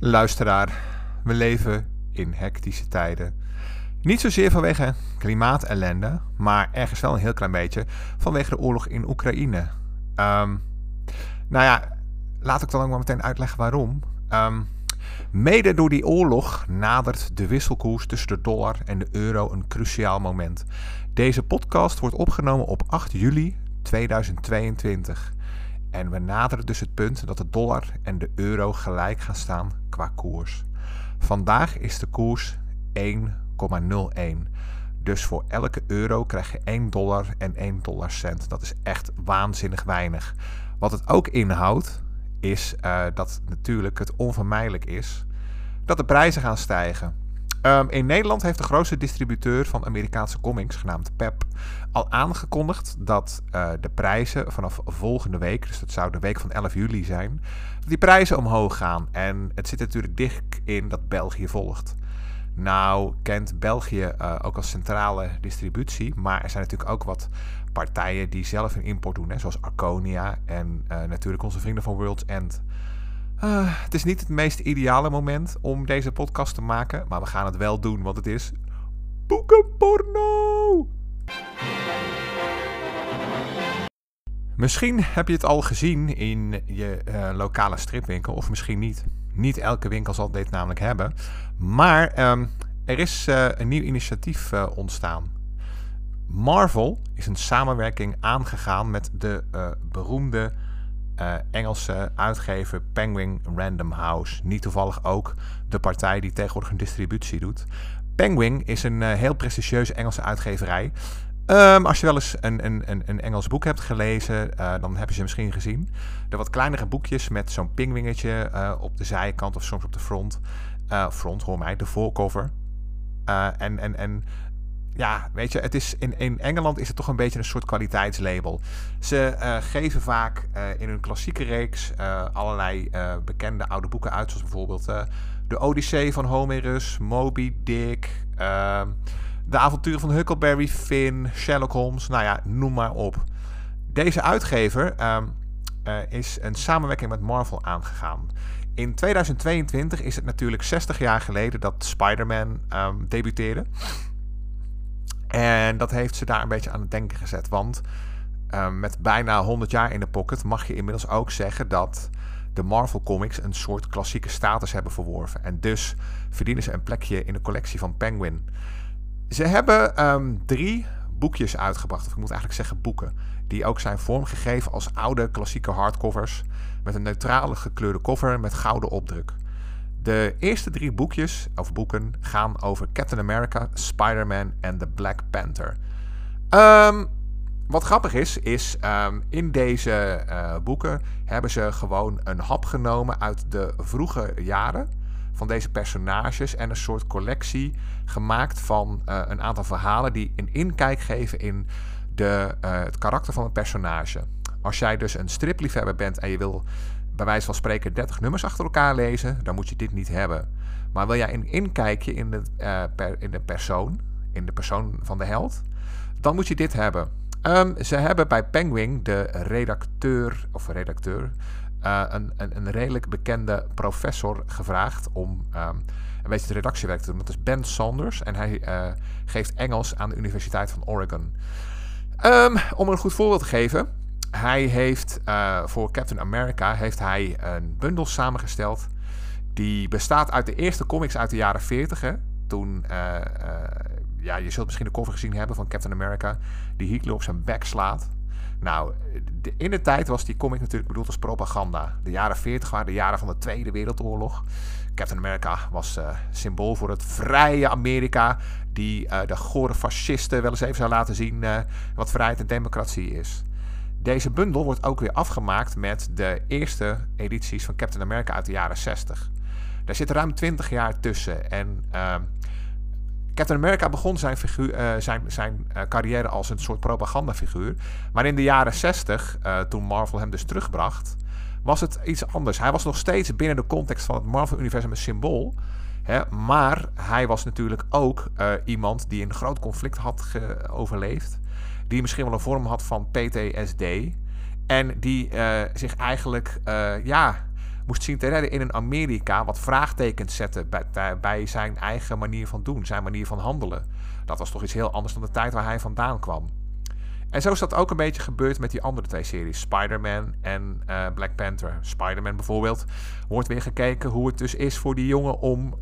Luisteraar, we leven in hectische tijden. Niet zozeer vanwege klimaatellende, maar ergens wel een heel klein beetje vanwege de oorlog in Oekraïne. Ehm, nou ja, laat ik dan ook maar meteen uitleggen waarom. Ehm, mede door die oorlog nadert de wisselkoers tussen de dollar en de euro een cruciaal moment. Deze podcast wordt opgenomen op 8 juli 2022. En we naderen dus het punt dat de dollar en de euro gelijk gaan staan qua koers. Vandaag is de koers 1,01. Dus voor elke euro krijg je 1 dollar en 1 dollar cent. Dat is echt waanzinnig weinig. Wat het ook inhoudt, is uh, dat natuurlijk het onvermijdelijk is dat de prijzen gaan stijgen. Um, in Nederland heeft de grootste distributeur van Amerikaanse comics, genaamd PEP, al aangekondigd dat uh, de prijzen vanaf volgende week, dus dat zou de week van 11 juli zijn, die prijzen omhoog gaan. En het zit natuurlijk dicht in dat België volgt. Nou kent België uh, ook als centrale distributie, maar er zijn natuurlijk ook wat partijen die zelf een import doen, hè, zoals Arconia en uh, natuurlijk onze vrienden van World's End. Uh, het is niet het meest ideale moment om deze podcast te maken, maar we gaan het wel doen, want het is boekenporno! Misschien heb je het al gezien in je uh, lokale stripwinkel, of misschien niet. Niet elke winkel zal dit namelijk hebben. Maar um, er is uh, een nieuw initiatief ontstaan. Marvel is een samenwerking aangegaan met de beroemde Engelse uitgever Penguin Random House. Niet toevallig ook de partij die tegenwoordig een distributie doet. Penguin is een heel prestigieuze Engelse uitgeverij. Um, als je wel eens een, een, een, Engels boek hebt gelezen, uh, dan heb je ze misschien gezien. De wat kleinere boekjes met zo'n pingwingetje op de zijkant of soms op de front. Front, hoor mij, de voorcover. en, en, en ja, weet je, het is in, in Engeland is het toch een beetje een soort kwaliteitslabel. Ze geven vaak in hun klassieke reeks allerlei bekende oude boeken uit, zoals bijvoorbeeld De Odyssee van Homerus, Moby Dick. Ehm, de avonturen van Huckleberry Finn, Sherlock Holmes, nou ja, noem maar op. Deze uitgever uh, is een samenwerking met Marvel aangegaan. In 2022 is het natuurlijk 60 jaar geleden dat Spider-Man um, debuteerde. En dat heeft ze daar een beetje aan het denken gezet. Want um, met bijna 100 jaar in de pocket mag je inmiddels ook zeggen dat de Marvel Comics een soort klassieke status hebben verworven. En dus verdienen ze een plekje in de collectie van Penguin. Ze hebben um, drie boekjes uitgebracht, of ik moet eigenlijk zeggen boeken, die ook zijn vormgegeven als oude klassieke hardcovers met een neutrale gekleurde cover met gouden opdruk. De eerste drie boekjes, of boeken, gaan over Captain America, Spider-Man en The Black Panther. Um, wat grappig is, is um, in deze uh, boeken hebben ze gewoon een hap genomen uit de vroege jaren van deze personages en een soort collectie gemaakt van uh, een aantal verhalen die een inkijk geven in de, uh, het karakter van een personage. Als jij dus een stripliefhebber bent en je wil bij wijze van spreken 30 nummers achter elkaar lezen, dan moet je dit niet hebben. Maar wil jij een inkijkje in de, uh, per, in de persoon, in de persoon van de held, dan moet je dit hebben. Um, ze hebben bij Penguin de redacteur, of redacteur, uh, een, een, een, redelijk bekende professor gevraagd om um, een beetje de redactiewerk te doen. Dat is Ben Saunders en hij uh, geeft Engels aan de Universiteit van Oregon. Um, om een goed voorbeeld te geven, hij heeft uh, voor Captain America heeft hij een bundel samengesteld die bestaat uit de eerste comics uit de jaren 40. Hè, toen, ja, je zult misschien de cover gezien hebben van Captain America, die Hitler op zijn bek slaat. Nou, in de tijd was die comic natuurlijk bedoeld als propaganda. De jaren 40 waren de jaren van de Tweede Wereldoorlog. Captain America was uh, symbool voor het vrije Amerika, die de gore fascisten wel eens even zou laten zien wat vrijheid en democratie is. Deze bundel wordt ook weer afgemaakt met de eerste edities van Captain America uit de jaren 60. Daar zit ruim 20 jaar tussen en ehm, Captain America begon zijn, figuur, uh, zijn, zijn uh, carrière als een soort propagandafiguur. Maar in de jaren 60, uh, toen Marvel hem dus terugbracht, was het iets anders. Hij was nog steeds binnen de context van het Marvel-universum een symbool. Hè, maar hij was natuurlijk ook iemand die een groot conflict had overleefd. Die misschien wel een vorm had van PTSD. En die zich eigenlijk ja, moest zien te redden in een Amerika wat vraagtekens zette bij, zijn eigen manier van doen, zijn manier van handelen. Dat was toch iets heel anders dan de tijd waar hij vandaan kwam. En zo is dat ook een beetje gebeurd met die andere twee series, Spider-Man en uh, Black Panther. Spider-Man bijvoorbeeld wordt weer gekeken hoe het dus is voor die jongen om,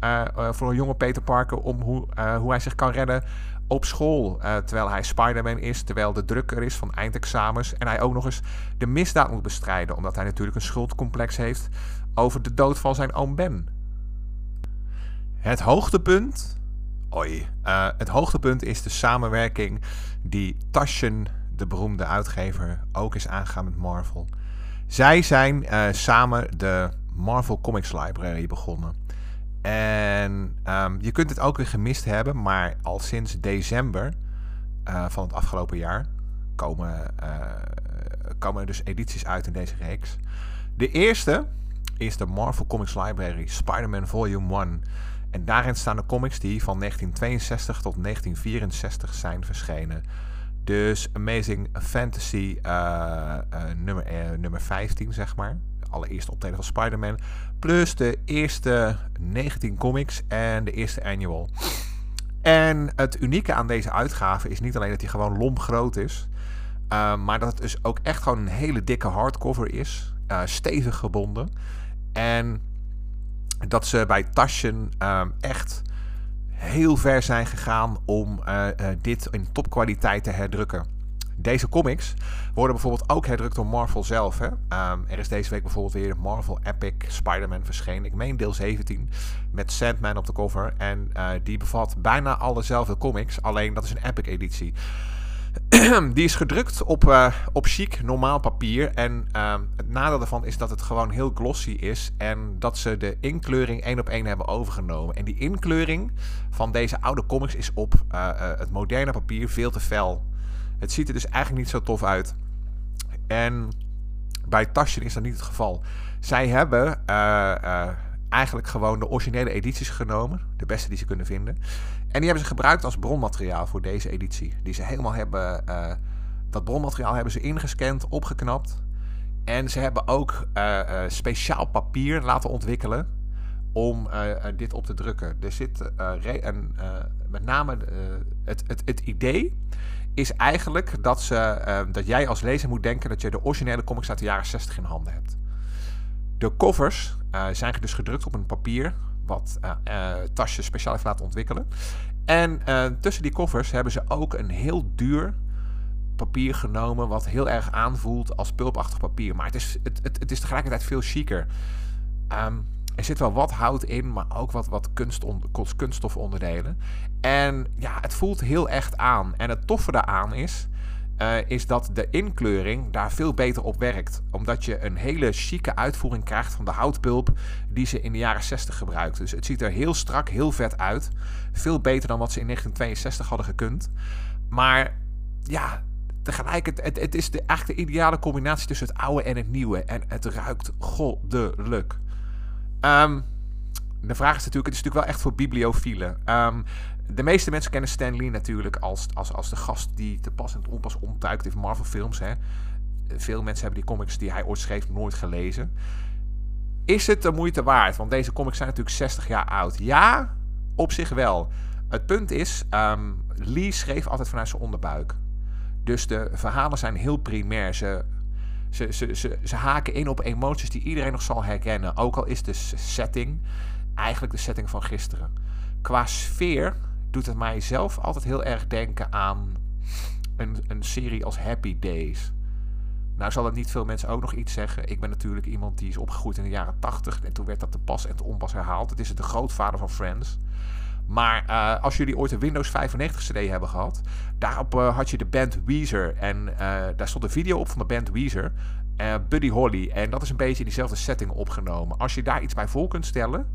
voor een jonge Peter Parker, om hoe, hoe hij zich kan redden op school. terwijl hij Spider-Man is, terwijl de druk er is van eindexamens. En hij ook nog eens de misdaad moet bestrijden, omdat hij natuurlijk een schuldcomplex heeft over de dood van zijn oom Ben. Het hoogtepunt Oi. Uh, het hoogtepunt is de samenwerking die Taschen, de beroemde uitgever, ook is aangegaan met Marvel. Zij zijn uh, samen de Marvel Comics Library begonnen. En um, je kunt het ook weer gemist hebben, maar al sinds december uh, van het afgelopen jaar komen, komen er dus edities uit in deze reeks. De eerste is de Marvel Comics Library Spider-Man Volume 1. En daarin staan de comics die van 1962 tot 1964 zijn verschenen. Dus Amazing Fantasy uh, nummer, nummer 15, zeg maar. Allereerste optreden van Spider-Man. Plus de eerste 19 comics en de eerste annual. En het unieke aan deze uitgave is niet alleen dat hij gewoon lomp groot is. maar dat het dus ook echt gewoon een hele dikke hardcover is. stevig gebonden. En dat ze bij Taschen um, echt heel ver zijn gegaan om dit in topkwaliteit te herdrukken. Deze comics worden bijvoorbeeld ook herdrukt door Marvel zelf. Hè? Um, er is deze week bijvoorbeeld weer Marvel Epic Spider-Man verschenen. Ik meen deel 17 met Sandman op de cover. En uh, die bevat bijna allezelfde comics, alleen dat is een Epic editie. die is gedrukt op, uh, op chic, normaal papier. En uh, het nadeel daarvan is dat het gewoon heel glossy is. En dat ze de inkleuring één op één hebben overgenomen. En die inkleuring van deze oude comics is op uh, het moderne papier veel te fel. Het ziet er dus eigenlijk niet zo tof uit. En bij Taschen is dat niet het geval. Zij hebben eigenlijk gewoon de originele edities genomen. De beste die ze kunnen vinden. En die hebben ze gebruikt als bronmateriaal voor deze editie. Die ze helemaal hebben. Uh, dat bronmateriaal hebben ze ingescand, opgeknapt. En ze hebben ook speciaal papier laten ontwikkelen om dit op te drukken. Er zit met name het, het, het idee is eigenlijk dat, ze, dat jij als lezer moet denken dat je de originele comics uit de jaren 60 in handen hebt. De covers zijn dus gedrukt op een papier wat uh, uh, tasjes speciaal heeft laten ontwikkelen. En uh, tussen die koffers hebben ze ook een heel duur papier genomen, wat heel erg aanvoelt als pulpachtig papier. Maar het is, het, het, het is tegelijkertijd veel chiquer. Um, er zit wel wat hout in, maar ook wat, wat kunston, kunststofonderdelen. En ja, het voelt heel echt aan. En het toffe daaraan is uh, is dat de inkleuring daar veel beter op werkt. Omdat je een hele chique uitvoering krijgt van de houtpulp die ze in de jaren 60 gebruikten. Dus het ziet er heel strak, heel vet uit. Veel beter dan wat ze in 1962 hadden gekund. Maar ja, tegelijkertijd, het, het is de, eigenlijk de ideale combinatie tussen het oude en het nieuwe. En het ruikt goddelijk. Um, de vraag is natuurlijk, het is natuurlijk wel echt voor bibliofielen. Um, de meeste mensen kennen Stan Lee natuurlijk als, als, als de gast die te pas en te onpas omtuikt in Marvel films. Hè. Veel mensen hebben die comics die hij ooit schreef nooit gelezen. Is het de moeite waard? Want deze comics zijn natuurlijk 60 jaar oud. Ja, op zich wel. Het punt is, um, Lee schreef altijd vanuit zijn onderbuik. Dus de verhalen zijn heel primair. Ze, ze, ze, ze, ze haken in op emoties die iedereen nog zal herkennen. Ook al is de setting eigenlijk de setting van gisteren. Qua sfeer doet het mij zelf altijd heel erg denken aan een, een serie als Happy Days. Nou zal het niet veel mensen ook nog iets zeggen. Ik ben natuurlijk iemand die is opgegroeid in de jaren 80 en toen werd dat te pas en te onpas herhaald. Het is de grootvader van Friends. Maar uh, als jullie ooit een Windows 95 CD hebben gehad, daarop uh, had je de band Weezer. En uh, daar stond een video op van de band Weezer, Buddy Holly. En dat is een beetje in diezelfde setting opgenomen. Als je daar iets bij voor kunt stellen,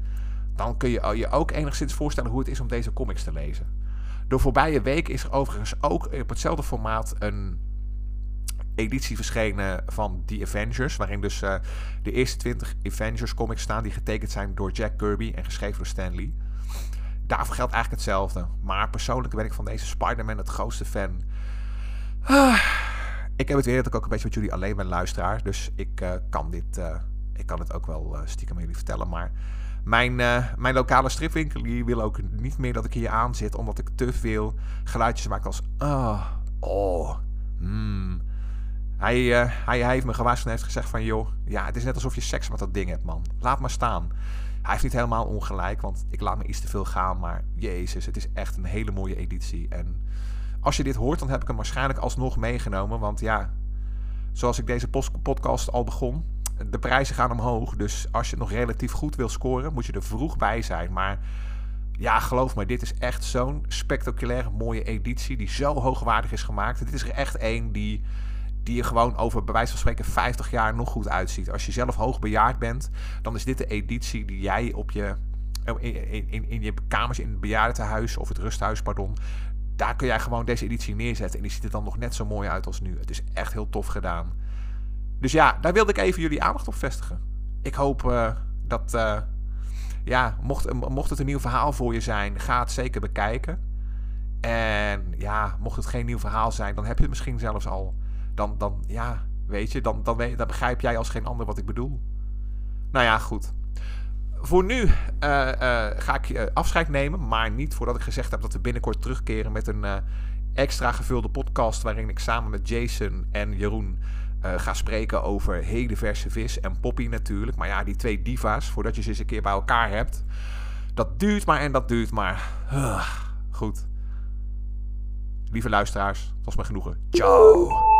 dan kun je je ook enigszins voorstellen hoe het is om deze comics te lezen. De voorbije week is er overigens ook op hetzelfde formaat een editie verschenen van The Avengers. Waarin dus de eerste 20 Avengers comics staan die getekend zijn door Jack Kirby en geschreven door Stan Lee. Daarvoor geldt eigenlijk hetzelfde. Maar persoonlijk ben ik van deze Spider-Man het grootste fan. Ah, ik heb het weer dat ik ook een beetje met jullie alleen ben luisteraar. Dus ik uh, kan dit... Uh, ik kan het ook wel stiekem aan jullie vertellen, maar mijn, mijn lokale stripwinkel die wil ook niet meer dat ik hier aan zit, omdat ik te veel geluidjes maak als ah, oh, mm. Hij, hij, hij heeft me gewaarschuwd en heeft gezegd van... joh, ja, het is net alsof je seks met dat ding hebt, man. Laat maar staan. Hij heeft niet helemaal ongelijk, want ik laat me iets te veel gaan. Maar jezus, het is echt een hele mooie editie. En als je dit hoort, dan heb ik hem waarschijnlijk alsnog meegenomen. Want ja, zoals ik deze podcast al begon, de prijzen gaan omhoog. Dus als je nog relatief goed wil scoren, moet je er vroeg bij zijn. Maar ja, geloof me, dit is echt zo'n spectaculaire mooie editie die zo hoogwaardig is gemaakt. Dit is er echt één die die je gewoon over bij wijze van spreken 50 jaar nog goed uitziet. Als je zelf hoogbejaard bent, dan is dit de editie die jij op je, in, in, in je kamers in het bejaardentehuis of het rusthuis, pardon, daar kun jij gewoon deze editie neerzetten. En die ziet er dan nog net zo mooi uit als nu. Het is echt heel tof gedaan. Dus ja, daar wilde ik even jullie aandacht op vestigen. Ik hoop uh, dat, uh, ja, mocht, mocht het een nieuw verhaal voor je zijn, ga het zeker bekijken. En ja, mocht het geen nieuw verhaal zijn, dan heb je het misschien zelfs al dan, dan ja, weet je, dan, dan, dan begrijp jij als geen ander wat ik bedoel. Nou ja, goed. Voor nu eh, eh, ga ik uh, afscheid nemen, maar niet voordat ik gezegd heb dat we binnenkort terugkeren met een extra gevulde podcast waarin ik samen met Jason en Jeroen ga spreken over hele verse vis en Poppy natuurlijk. Maar ja, die twee diva's, voordat je ze eens een keer bij elkaar hebt, dat duurt maar en dat duurt maar. goed. Lieve luisteraars, het was me genoegen. Ciao.